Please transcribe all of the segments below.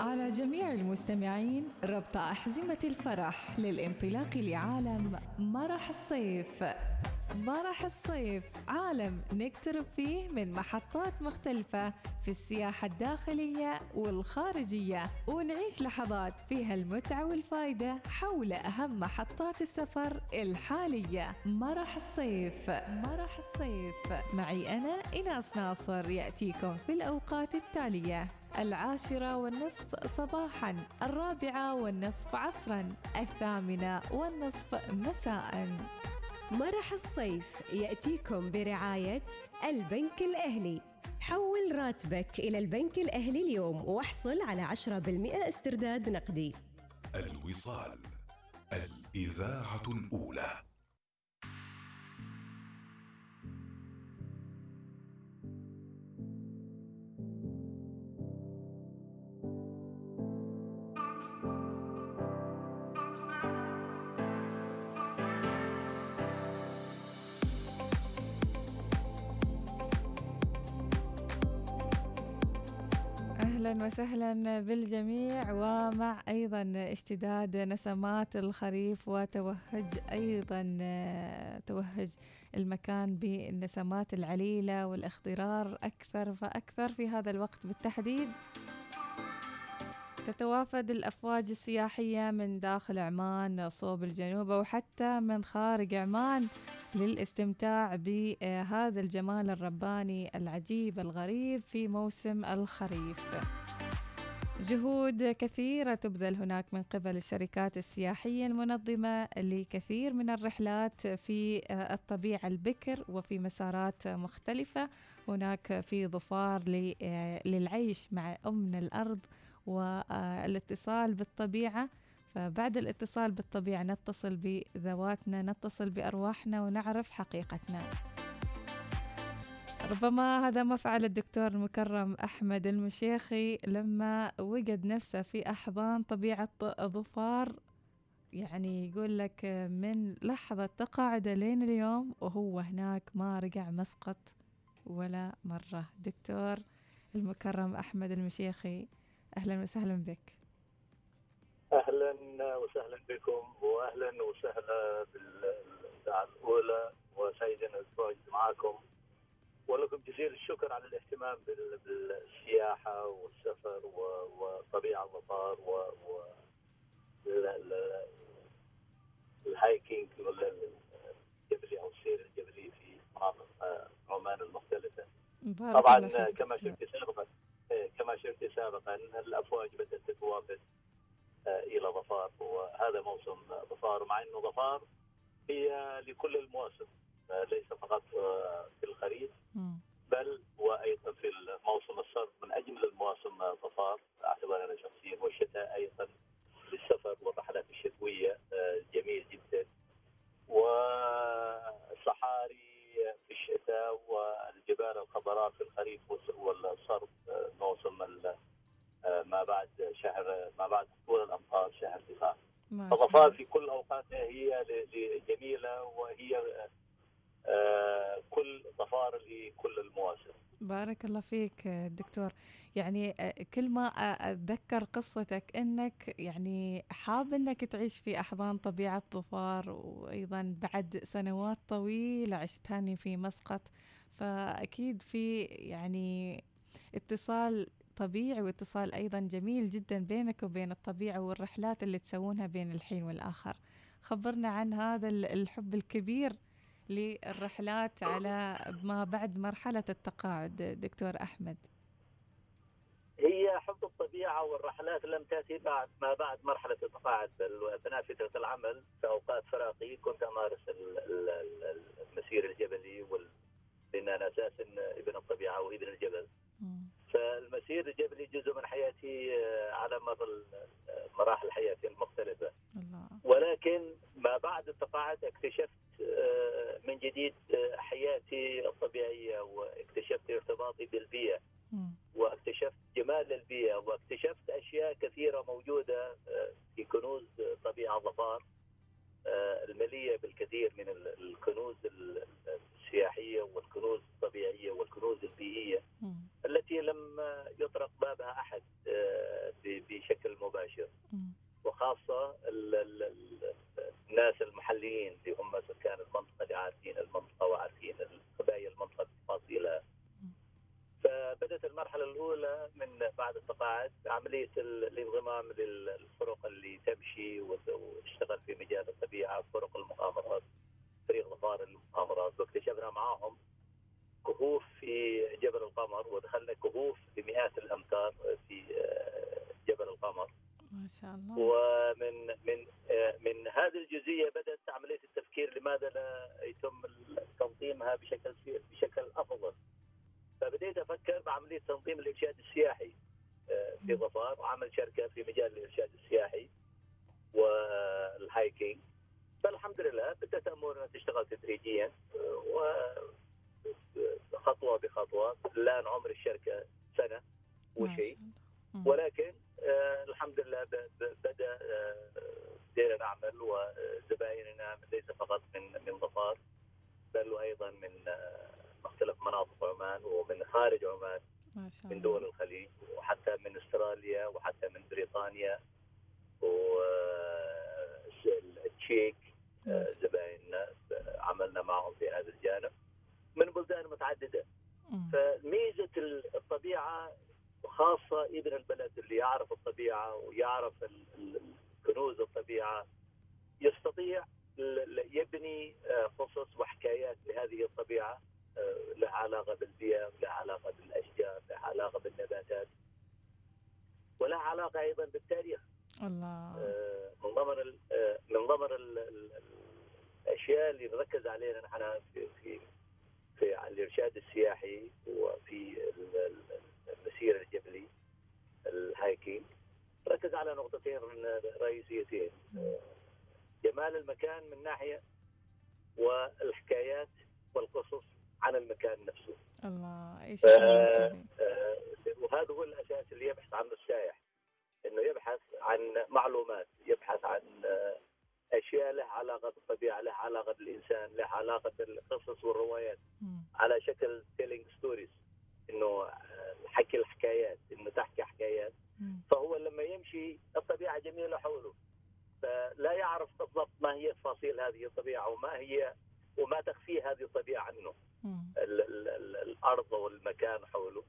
على جميع المستمعين ربط أحزمة الفرح للانطلاق لعالم مرح الصيف. مرح الصيف عالم نقترب فيه من محطات مختلفة في السياحة الداخلية والخارجية. ونعيش لحظات فيها المتعة والفائدة حول أهم محطات السفر الحالية. مرح الصيف مرح الصيف. معي أنا إناس ناصر يأتيكم في الأوقات التالية. العاشرة والنصف صباحا الرابعة والنصف عصرا الثامنة والنصف مساء. مرح الصيف يأتيكم برعاية البنك الأهلي. حول راتبك إلى البنك الأهلي اليوم واحصل على 10% استرداد نقدي. الوصال الإذاعة الأولى. أهلا وسهلا بالجميع ومع أيضا اشتداد نسمات الخريف وتوهج أيضا توهج المكان بالنسمات العليلة والاخضرار أكثر فأكثر في هذا الوقت. بالتحديد تتوافد الأفواج السياحية من داخل عمان صوب الجنوب وحتى من خارج عمان. للاستمتاع بهذا الجمال الرباني العجيب الغريب في موسم الخريف. جهود كثيرة تبذل هناك من قبل الشركات السياحية المنظمة لكثير من الرحلات في الطبيعة البكر وفي مسارات مختلفة. هناك في ظفار للعيش مع أمن الأرض والاتصال بالطبيعة. فبعد الاتصال بالطبيعة نتصل بذواتنا نتصل بأرواحنا ونعرف حقيقتنا. ربما هذا ما فعل الدكتور المكرم أحمد المشيخي لما وجد نفسه في أحضان طبيعة ظفار. يعني يقول لك من لحظة تقاعده لين اليوم وهو هناك ما رجع مسقط ولا مرة. دكتور المكرم أحمد المشيخي أهلا وسهلا بك. أهلا وسهلا بكم واهلا وسهلا بالاذاعه الاولى وسعيدنا التواجد معكم ولكم جزيل الشكر على الاهتمام بالسياحة والسفر وطبيعة الظفار و, و الهايكينج الجبلي أو السير الجبلي في مناطق عمان المختلفة. طبعا كما شفت سابقا كما شفت سابقا الأفواج بدأت تتوافد إلى ظفار. وهذا موسم ظفار مع إنه ظفار هي لكل المواسم ليس فقط في الخريف بل وأيضا في موسم الصرف من أجمل المواسم ظفار. أعتبر أنا شخصيا والشتاء أيضا للسفر والرحلات الشتوية جميل جدا. والصحاري في الشتاء والجبال الخضراء في الخريف والصرف موسم ما بعد شهر ما بعد طول الامطار شهر تسعة. فظفار في كل اوقاتها هي جميله وهي كل ظفار لكل المواسم بارك الله فيك دكتور. يعني كل ما أتذكر قصتك إنك يعني حاب إنك تعيش في أحضان طبيعة ظفار وأيضا بعد سنوات طويلة عشتاني في مسقط. فأكيد في يعني اتصال طبيعي واتصال أيضا جميل جدا بينك وبين الطبيعة والرحلات اللي تسوونها بين الحين والآخر. خبرنا عن هذا الحب الكبير للرحلات على ما بعد مرحلة التقاعد دكتور أحمد. هي حب الطبيعة والرحلات لم تأتي بعد ما بعد مرحلة التقاعد. بل أثناء فترة العمل في أوقات فراغي كنت أمارس المسير الجبلي وال... لأن أنا أساسا ابن الطبيعة وابن الجبل. فالمسير الجبلي جزء من حياتي على مر مراحل حياتي المختلفة. الله. ولكن ما بعد التقاعد اكتشفت من جديد حياتي الطبيعية واكتشفت ارتباطي بالبيئة. واكتشفت جمال البيئة واكتشفت أشياء كثيرة موجودة في كنوز طبيعة ظفار المليئة بالكثير من الكنوز السياحية والكنوز الطبيعية والكنوز البيئية م. التي لم يطرق بابها أحد آه، بشكل مباشر م. وخاصة الناس المحليين اللي هم سكان المنطقة اللي عارفين المنطقة وعارفين قبائل المنطقة التفاصيل فبدأت المرحلة الأولى من بعد التقاعد عملية الانضمام للفرق اللي تمشي وتشتغل في مجال الطبيعة فرق المغامرات فريق ظفار المغامرات واكتشفنا معاهم كهوف في جبل القمر ودخلنا كهوف بمئات الأمتار في آه، جبل القمر. ما شاء الله. ومن من آه، من هذه الجزئية بدأت عملية التفكير لماذا لا يتم تنظيمها بشكل بشكل أفضل. فبديت أفكر بعملية تنظيم الإرشاد السياحي آه، في ظفار وعمل شركة في مجال الإرشاد السياحي والهايكينج. فالحمد لله بدأت أمورنا تشتغل تدريجيا وخطوه بخطوة. الآن عمر الشركة سنة وشيء. ولكن آه الحمد لله بدأ آه بدينا نعمل وزبايننا ليس فقط من من ظفار بل وأيضا من آه مختلف مناطق عمان ومن خارج عمان ما شاء الله. من دول الخليج وحتى من أستراليا وحتى من بريطانيا والتشيك زبايننا عملنا معهم في هذا الجانب من بلدان متعددة. فميزة الطبيعة خاصة ابن البلد اللي يعرف الطبيعة ويعرف كنوز الطبيعة يستطيع يبني قصص وحكايات لهذه الطبيعة لها علاقة بالبيئة لها علاقة بالأشجار لها علاقة بالنباتات ولها علاقة أيضا بالتاريخ. الله. من ضمن من ضمن الأشياء اللي نركز عليها نحن في في في الإرشاد السياحي وفي المسير الجبلي الهايكينج. ركز على نقطتين رئيسيتين. جمال المكان من ناحية والحكايات والقصص عن المكان نفسه. الله إيش وهذا هو الأساس اللي يبحث عنه السائح. إنه يبحث عن معلومات يبحث عن أشياء لها علاقة بالطبيعة لها علاقة بالإنسان لها علاقة بالقصص والروايات على شكل telling stories إنه حكي الحكايات إنه تحكي حكايات. فهو لما يمشي الطبيعة جميلة حوله. فلا يعرف بالضبط ما هي تفاصيل هذه الطبيعة وما هي وما تخفي هذه الطبيعة عنه. ال ال ال الأرض والمكان حوله.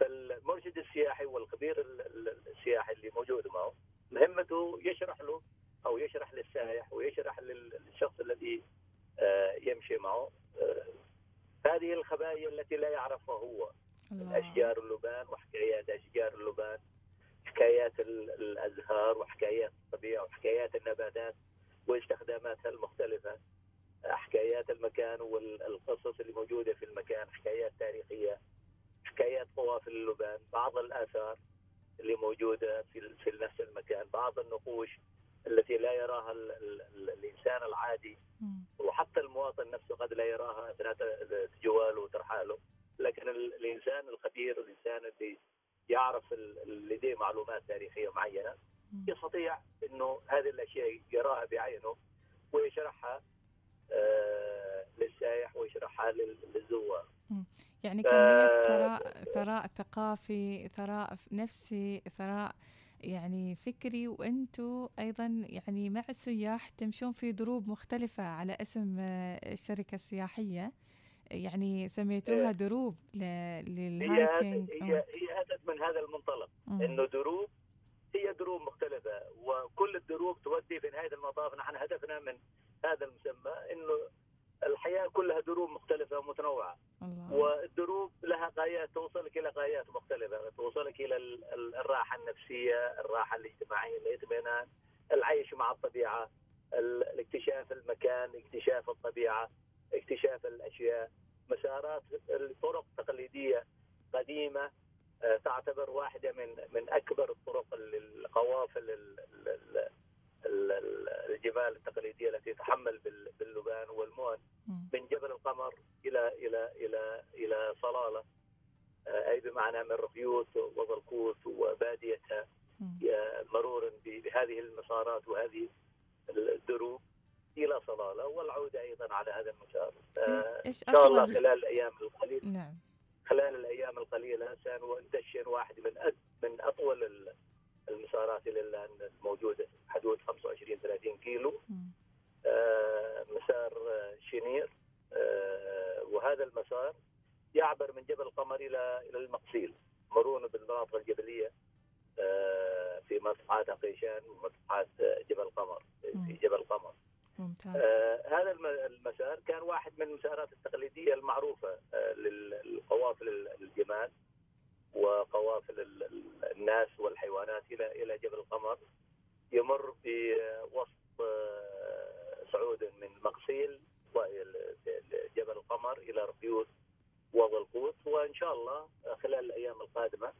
فالمرشد السياحي والخبير السياحي اللي موجود معه. مهمته يشرح له أو يشرح للسائح ويشرح للشخص الذي يمشي معه. هذه الخبايا التي لا يعرفها هو. الله. اشجار اللبان وحكايات أشجار اللبان حكايات الأزهار وحكايات الطبيعة وحكايات النباتات واستخداماتها المختلفة. حكايات المكان والقصص اللي موجودة في المكان حكايات تاريخية حكايات قوافل اللبان بعض الآثار. اللي موجودة في في نفس المكان. بعض النقوش التي لا يراها ال ال ال الإنسان العادي وحتى المواطن نفسه قد لا يراها أثناء جواله وترحاله لكن الإنسان الخبير الإنسان اللي يعرف لديه معلومات تاريخية معينة يستطيع إنه هذه الأشياء يراها بعينه ويشرحها للسائح ويشرحها للزوار. يعني كمية ثراء ثراء ثقافي ثراء نفسي ثراء يعني فكري وأنتم أيضا يعني مع السياح تمشون في دروب مختلفة على اسم الشركة السياحية. يعني سميتوها دروب لل hiking هي هي أتت من هذا المنطلق إنه دروب هي دروب مختلفة وكل الدروب تودي في نهاية المطاف. نحن هدفنا من هذا المسمى إنه الحياة كلها دروب مختلفة ومتنوعة. الله. والدروب لها غايات توصلك إلى غايات مختلفة. توصلك إلى الراحة النفسية الراحة الاجتماعية الاطمئنان العيش مع الطبيعة الاكتشاف المكان اكتشاف الطبيعة اكتشاف الأشياء. مسارات الطرق تقليدية قديمة تعتبر واحدة من من أكبر الطرق القوافل الجبال التقليدية التي تحمل باللبان والمون من جبل القمر إلى إلى إلى إلى صلالة. أي بمعنى من رفيوت وظلكوت وباديتها مرورا بهذه المسارات وهذه الدروب إلى صلالة والعودة أيضا على هذا المسار. إن شاء الله خلال الأيام القليلة. نعم. خلال الأيام القليلة سندشن واحد من من أطول المسارات إلى الآن الموجوده حدود 25 30 كيلو. آه مسار شنير. آه وهذا المسار يعبر من جبل القمر إلى إلى المقصيل مرونه بالمناطق الجبلية آه، في مسطحات قيشان ومسطحات جبل القمر في جبل القمر ممتاز. آه هذا المسار كان واحد من المسارات التقليدية المعروفة آه للقوافل الجمال. وقوافل الناس والحيوانات إلى إلى جبل القمر يمر في وسط آه، صعود من مقصيل جبل القمر إلى رقيوس وظلقوس وإن شاء الله خلال الأيام القادمة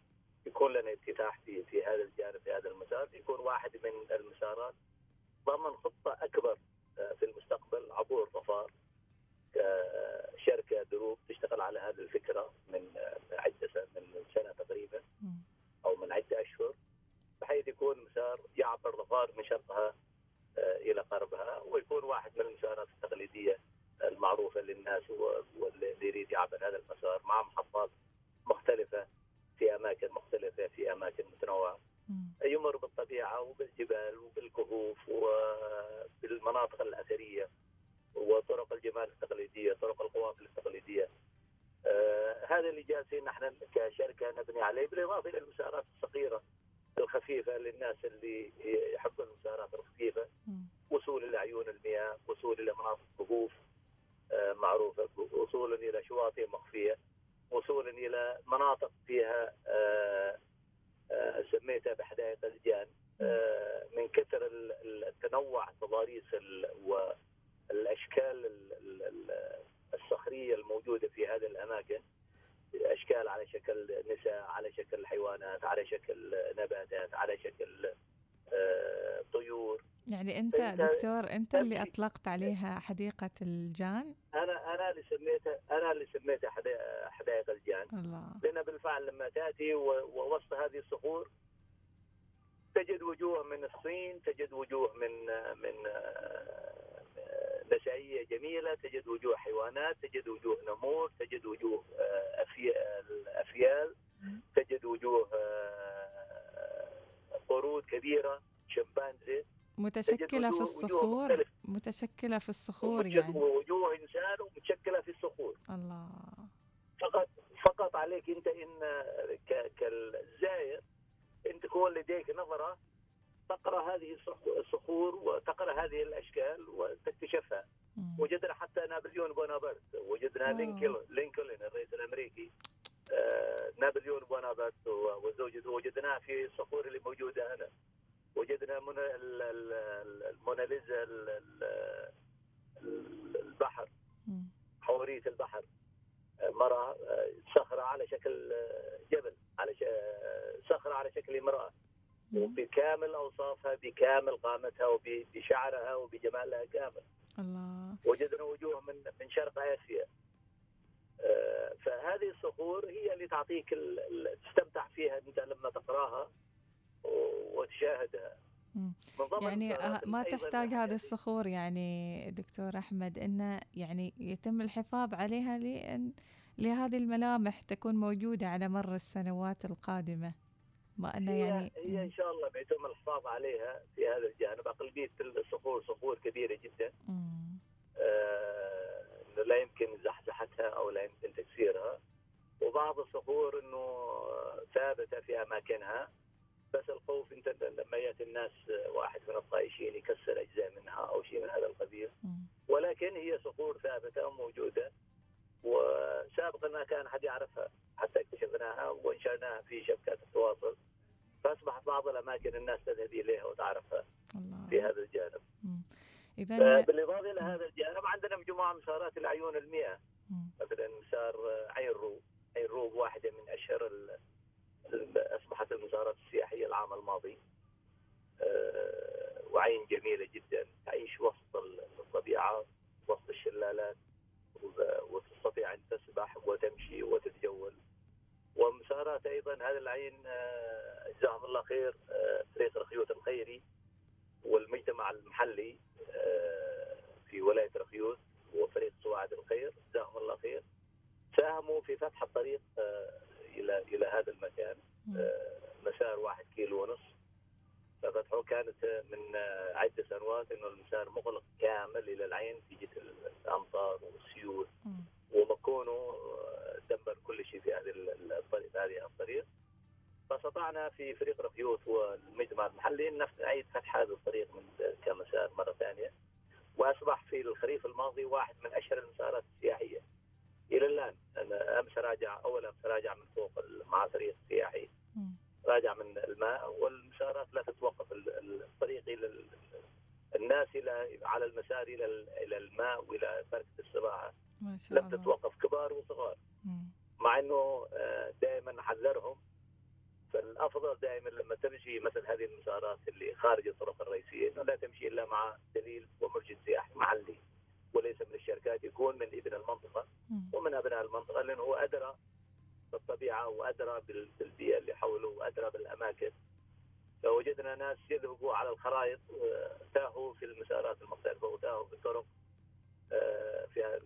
يكون لنا افتتاح في في هذا الجانب في هذا المسار يكون واحد من المسارات ضمن خطة أكبر آه، في المستقبل عبور ظفار. شواطئ مخفية، وصولا إلى مناطق فيها آه آه سميتها بحدائق الجان آه من كثر التنوع تضاريس والاشكال الصخرية الموجودة في هذه الأماكن. أشكال على شكل نساء على شكل حيوانات على شكل نباتات على شكل طيور. يعني أنت دكتور أنت اللي أطلقت عليها حديقة الجان؟ أنا أنا اللي سميتها أنا اللي سميتها حدائق الجان. الله. لأن بالفعل لما تأتي ووسط هذه الصخور تجد وجوه من الصين تجد وجوه من من نسائية جميلة تجد وجوه حيوانات تجد وجوه نمور تجد وجوه افيال تجد وجوه قرود كبيرة شمبانزي. متشكلة في الصخور متشكلة في الصخور يعني. وجوه إنسان ومتشكلة في الصخور. الله. فقط فقط عليك أنت إن كالزائر أن تكون لديك نظرة تقرأ هذه الصخور وتقرأ هذه الأشكال وتكتشفها. وجدنا حتى نابليون بونابرت وجدنا لينكولن لينكولن الرئيس الأمريكي آه نابليون بونابرت وزوجته وجدناه في الصخور اللي موجودة هنا وجدنا من الموناليزا البحر حورية البحر مرأة صخرة على شكل جبل على صخرة على شكل امرأة وبكامل أوصافها بكامل قامتها وبشعرها وبجمالها كامل. الله. وجدنا وجوه من من شرق آسيا. فهذه الصخور هي اللي تعطيك تستمتع فيها أنت لما تقراها وتشاهدها. يعني ما تحتاج هذه الصخور يعني دكتور أحمد انه يعني يتم الحفاظ عليها لأن لهذه الملامح تكون موجودة على مر السنوات القادمة. ما انه يعني هي إن شاء الله بيتم الحفاظ عليها في هذا الجانب. اغلبيه الصخور صخور كبيرة جدا. آه لا يمكن زحزحتها أو لا يمكن تكسيرها. وبعض الصخور إنه ثابتة في أماكنها. بس الخوف إنت لما يأتي الناس واحد من الطائشين يكسر أجزاء منها أو شيء من هذا القبيل. ولكن هي صخور ثابتة وموجودة. وسابقا ما كان احد يعرفها. حتى اكتشفناها وإنشأناها في شبكات التواصل. فاصبحت بعض الأماكن الناس تذهب إليها وتعرفها الله. في هذا الجانب. اذا بالإضافة إلى هذا الجانب عندنا مجموعه مسارات العيون المئة. مثلا مسار عين روب، عين روب واحدة من أشهر أصبحت المزارات السياحية العام الماضي. أه وعين جميلة جدا. تعيش وسط الطبيعة وسط الشلالات وتستطيع أن تسبح وتمشي وتتجول. ومسارات أيضا هذا العين أه جزاهم الله خير أه فريق رخيوت الخيري والمجتمع المحلي في ولايه رخيوت وفريق سواعد الخير جزاهم الله خير ساهموا في فتح الطريق إلى إلى هذا المكان مسار واحد كيلو ونص ففتحه كانت من عده سنوات انه المسار مغلق كامل إلى العين في جهه الامطار والسيول ومكونه تم دمر كل شيء في هذه الطريق هذه الطريق فاستطعنا في فريق رفيوت والمجتمع المحلي نعيد فتح هذا الطريق من كمسار مره ثانية واصبح في الخريف الماضي واحد من اشهر المسارات السياحيه إلى الان أنا امس راجع اول امس راجع من فوق مع فريق سياحي راجع من الماء والمسارات لا تتوقف الطريق إلى الناس إلى على المسار إلى إلى الماء وإلى بركه السباحه ما شاء لم تتوقف كبار وصغار. مع إنه آه، دائما نحذرهم فالأفضل دائما لما تمشي مثل هذه المسارات اللي خارج الطرق الرئيسية إنه لا تمشي إلا مع دليل ومرشد سياحي محلي. وليس من الشركات يكون من ابن المنطقة. ومن أبناء المنطقة لأنه هو أدرى بالطبيعة وأدرى بالبيئة اللي حوله وأدرى بالأماكن. فوجدنا ناس يذهبوا على الخرائط آه، تاهوا في المسارات المختلفه وتاهوا في الطرق آه، في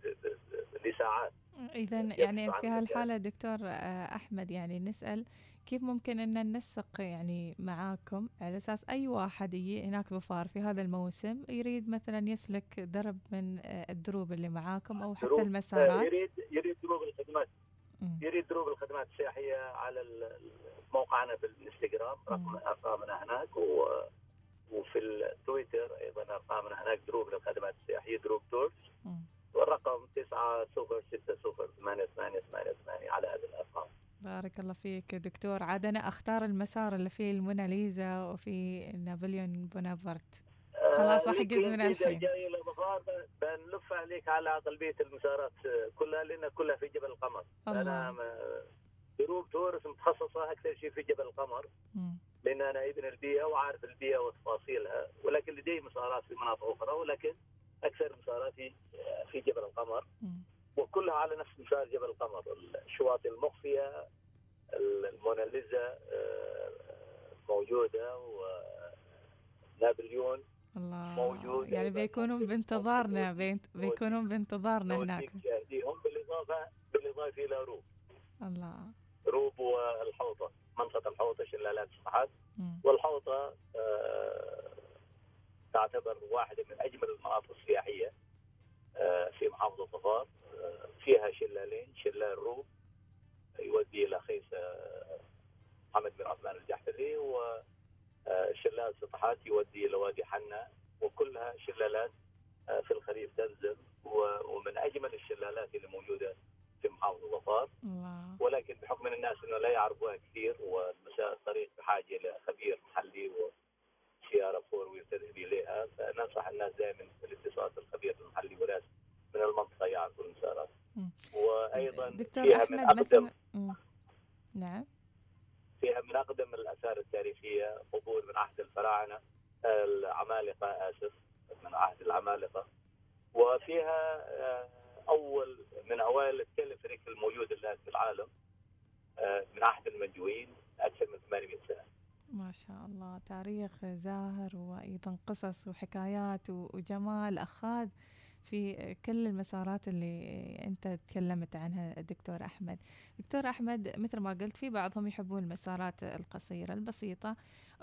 لساعات اذا يعني في هالحالة دكتور آه، أحمد يعني نسأل كيف ممكن أن ننسق يعني معاكم على أساس أي واحد يجي هناك ظفار في هذا الموسم يريد مثلا يسلك درب من الدروب اللي معاكم أو حتى المسارات؟ يريد يريد دروب الخدمات. يريد دروب الخدمات السياحية على موقعنا بالإنستغرام رقم أرقامنا هناك و وفي التويتر أيضا أرقامنا هناك دروب للخدمات السياحية دروب Tours والرقم 9 صفر 6 صفر 8 8 8 8 على هذه الأرقام. بارك الله فيك دكتور. عاد أنا أختار المسار اللي فيه الموناليزا وفي نابليون بونابرت. خلاص احجز من الحين. جاي الابغار بنلف عليك على اغلبيه المسارات كلها لأن كلها في جبل القمر. الله. أنا دروب Tours متخصصة أكثر شيء في جبل القمر. لأن أنا ابن البيئة وعارف البيئة وتفاصيلها. ولكن لدي مسارات في مناطق أخرى ولكن أكثر مساراتي في جبل القمر. وكلها على نفس مسار جبل القمر. الشواطئ المخفية الموناليزا آه، موجودة ونابليون الله. موجود يعني بيكونون بانتظارنا بيكونون بانتظارنا هناك. بالاضافه بالإضافة إلى روب الله. روب والحوطه منطقة الحوطه شلالات الصحات والحوطه آه تعتبر واحدة من أجمل المناطق السياحية آه في محافظة ظفار. آه فيها شلالين شلال روب يودي إلى خيس محمد بن عثمان الجحفلي و آه، شلال سطحات يودي إلى وادي حنا وكلها شلالات في الخريف تنزل ومن أجمل الشلالات اللي موجودة في محافظة ظفار. ولكن بحكم إن الناس إنه لا يعرفوها كثير والطريق بحاجه إلى خبير محلي وسياره فور ويل تذهب اليها فننصح الناس دائما بالاتصال بالخبير المحلي وناس من المنطقة يعرفوا المسارات. وأيضا دكتور فيها من اقدم نعم. فيها من أقدم الآثار التاريخية قبور من عهد الفراعنة العمالقة آسف من عهد العمالقة. وفيها آه، أول من أوائل التلفريك الموجود الآن في العالم. المنجوين أكثر من 800 سنة. ما شاء الله. تاريخ زاهر وأيضا قصص وحكايات وجمال أخاذ في كل المسارات اللي أنت تكلمت عنها دكتور أحمد. دكتور أحمد مثل ما قلت في بعضهم يحبون المسارات القصيرة البسيطة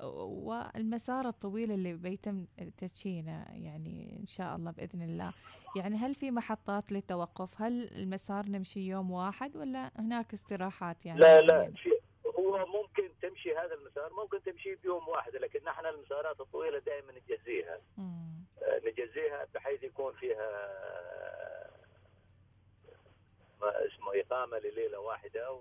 والمسار الطويل اللي بيتم تدشينه يعني إن شاء الله بإذن الله. يعني هل في محطات للتوقف؟ هل المسار نمشي يوم واحد ولا هناك استراحات يعني؟ لا لا يعني هو ممكن تمشي هذا المسار ممكن تمشي بيوم واحد لكن نحن المسارات الطويلة دائما نجزيها. آه، نجزيها بحيث يكون فيها ما اسمه إقامة لليلة واحدة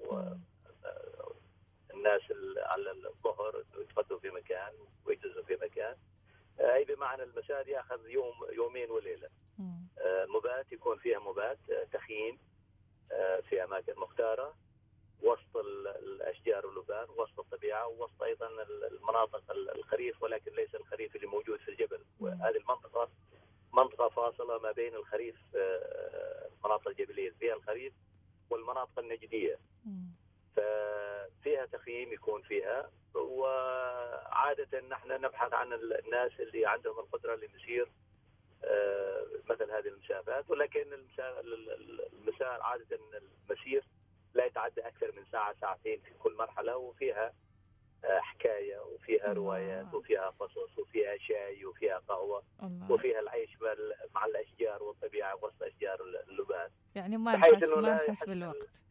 والناس على الظهر يتغدوا في مكان ويجلسوا في مكان. آه، اي بمعنى المسار يأخذ يوم يومين وليلة. آه، مبات يكون فيها مبات تخييم في أماكن مختارة وسط واللبان وسط الطبيعة ووسط أيضا المناطق الخريف ولكن ليس الخريف اللي موجود في الجبل. وهذه المنطقة منطقة فاصلة ما بين الخريف المناطق آه، الجبلية فيها الخريف والمناطق النجدية. ففيها تخييم يكون فيها وعادة نحن نبحث عن الناس اللي عندهم القدرة لنسير آه، مثل هذه المسافات. ولكن المسار عادة المسير لا يتعدى أكثر من ساعة ساعتين في كل مرحلة وفيها آه، حكاية وفيها روايات وفيها قصص وفيها شاي وفيها قهوة الله. وفيها العيش مع الأشجار والطبيعة وسط أشجار اللبان يعني ما نحس ما نحس بالوقت.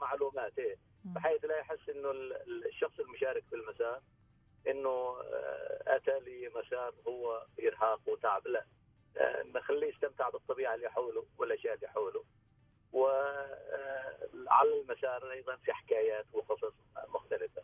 معلومات إيه. بحيث لا يحس إنه الشخص المشارك في المسار إنه آه، أتى لمسار هو ارهاق وتعب. لا آه، نخليه يستمتع بالطبيعة اللي حوله والأشياء اللي حوله. وعلى آه، المسار أيضا في حكايات وقصص مختلفة.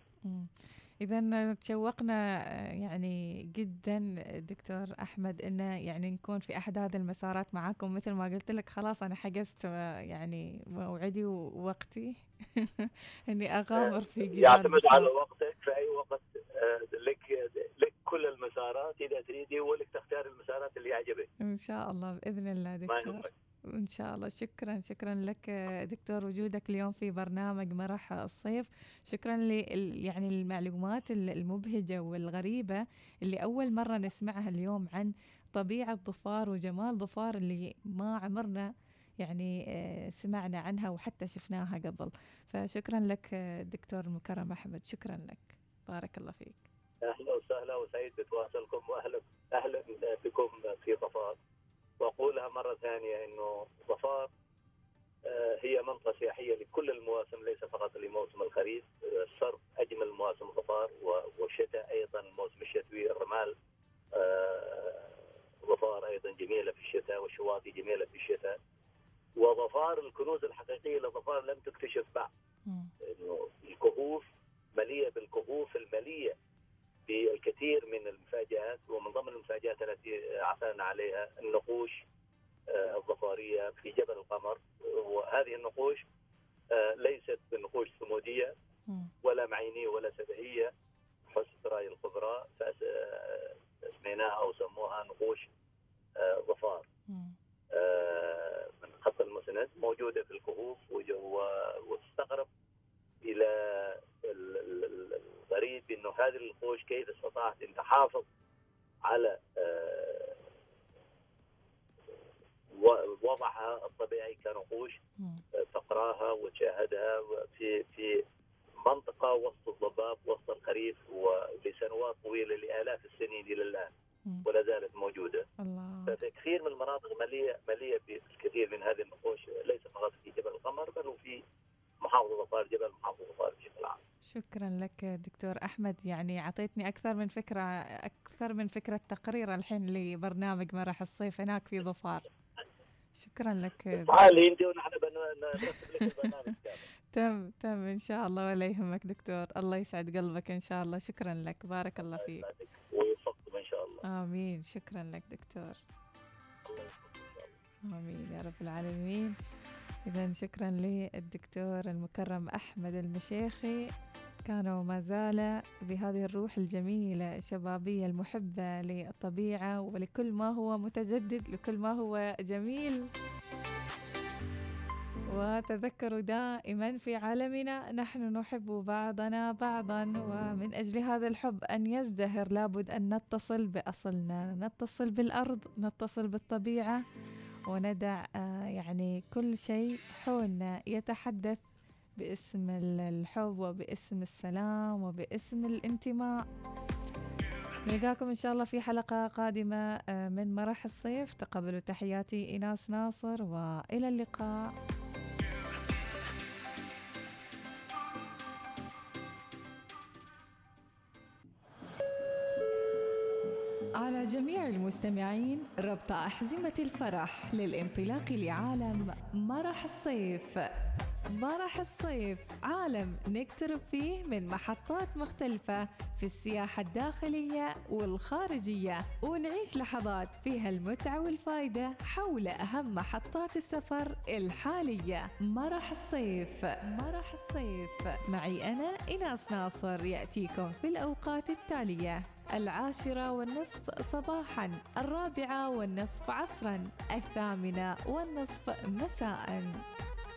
إذا تشوقنا يعني جدا دكتور أحمد إنه يعني نكون في أحد هذه المسارات معاكم. مثل ما قلت لك خلاص أنا حجزت يعني موعدي ووقتي. إني أغامر في جبال يعتمد على وقتك في أي وقت آه، لك لك كل المسارات إذا تريدي ولك تختار المسارات اللي يعجبك. إن شاء الله بإذن الله دكتور. إن شاء الله. شكرا شكرا لك دكتور وجودك اليوم في برنامج مرح الصيف. شكرا ل يعني المعلومات المبهجة والغريبة اللي أول مرة نسمعها اليوم عن طبيعة ظفار وجمال ظفار اللي ما عمرنا يعني آه، سمعنا عنها وحتى شفناها قبل. فشكرا لك دكتور المكرم أحمد. شكرا لك. بارك الله فيك. أهلا وسهلا وسعيد بتواصلكم وأهلا أهلا بكم في ظفار. وأقولها مرة ثانية إنه ظفار آه، هي منطقة سياحية لكل المواسم ليس فقط لموسم الخريف. الصرف أجمل مواسم ظفار والشتاء أيضا الموسم الشتوي الرمال آه، ظفار أيضا جميلة في الشتاء والشواطئ جميلة في الشتاء. وظفار الكنوز الحقيقية لظفار لم تكتشف بعد. إنه الكهوف مليئة بالكهوف المليئة بالكثير من المفاجآت. ومن ضمن المفاجآت التي عثرنا عليها النقوش آه، الظفارية في جبل القمر. وهذه النقوش آه، ليست بالنقوش ثمودية ولا معينية ولا سبعية حسب رأي الخبراء فسميناها أو سموها نقوش آه، ظفار. من خط المسند موجودة في الكهوف وتستغرب إلى الغريب إنه هذه النقوش كيف استطاعت أن تحافظ على آه، وضعها الطبيعي كنقوش آه، تقراها وتشاهدها في في منطقة وسط الضباب وسط الخريف ولسنوات طويلة لآلاف السنين إلى الآن ولا زالت موجودة. الله. ففي كثير من المناطق مليئة مليئة بالكثير من هذه النقوش ليس فقط في جبل القمر بل وفي محافظه ظفار جبل محافظه ظفار بشكل عام. شكرا لك دكتور أحمد يعني أعطيتني أكثر من فكرة أكثر من فكرة تقرير الحين لبرنامج مرح الصيف هناك في ظفار. شكرا لك. تعالي أنت ونحن بنرتب لك البرنامج تم تم إن شاء الله ولا يهمك دكتور. الله يسعد قلبك إن شاء الله. شكرا لك. بارك الله فيك. ويوفقكم إن شاء الله. آمين. شكرا لك دكتور. آمين. يا رب العالمين. إذا شكرا للدكتور المكرم أحمد المشيخي. كان وما زال بهذه الروح الجميلة الشبابية المحبة للطبيعة ولكل ما هو متجدد لكل ما هو جميل. وتذكروا دائما في عالمنا نحن نحب بعضنا بعضا ومن أجل هذا الحب أن يزدهر لابد أن نتصل بأصلنا نتصل بالأرض نتصل بالطبيعة وندع آه، يعني كل شيء حولنا يتحدث باسم الحب وباسم السلام وباسم الانتماء. نلقاكم إن شاء الله في حلقة قادمة آه، من مرح الصيف. تقبلوا تحياتي إيناس ناصر وإلى اللقاء. على جميع المستمعين ربط أحزمة الفرح للانطلاق لعالم مرح الصيف. مرح الصيف عالم نقترب فيه من محطات مختلفة في السياحة الداخلية والخارجية ونعيش لحظات فيها المتعة والفائدة حول أهم محطات السفر الحالية. مرح الصيف مرح الصيف معي أنا إناس ناصر يأتيكم في الأوقات التالية. العاشرة والنصف صباحا الرابعة والنصف عصرا الثامنة والنصف مساء.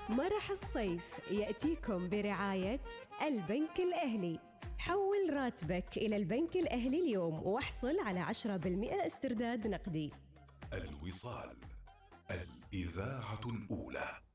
مرح الصيف يأتيكم برعاية البنك الأهلي. حول راتبك إلى البنك الأهلي اليوم واحصل على 10% استرداد نقدي. الوصال الإذاعة الأولى.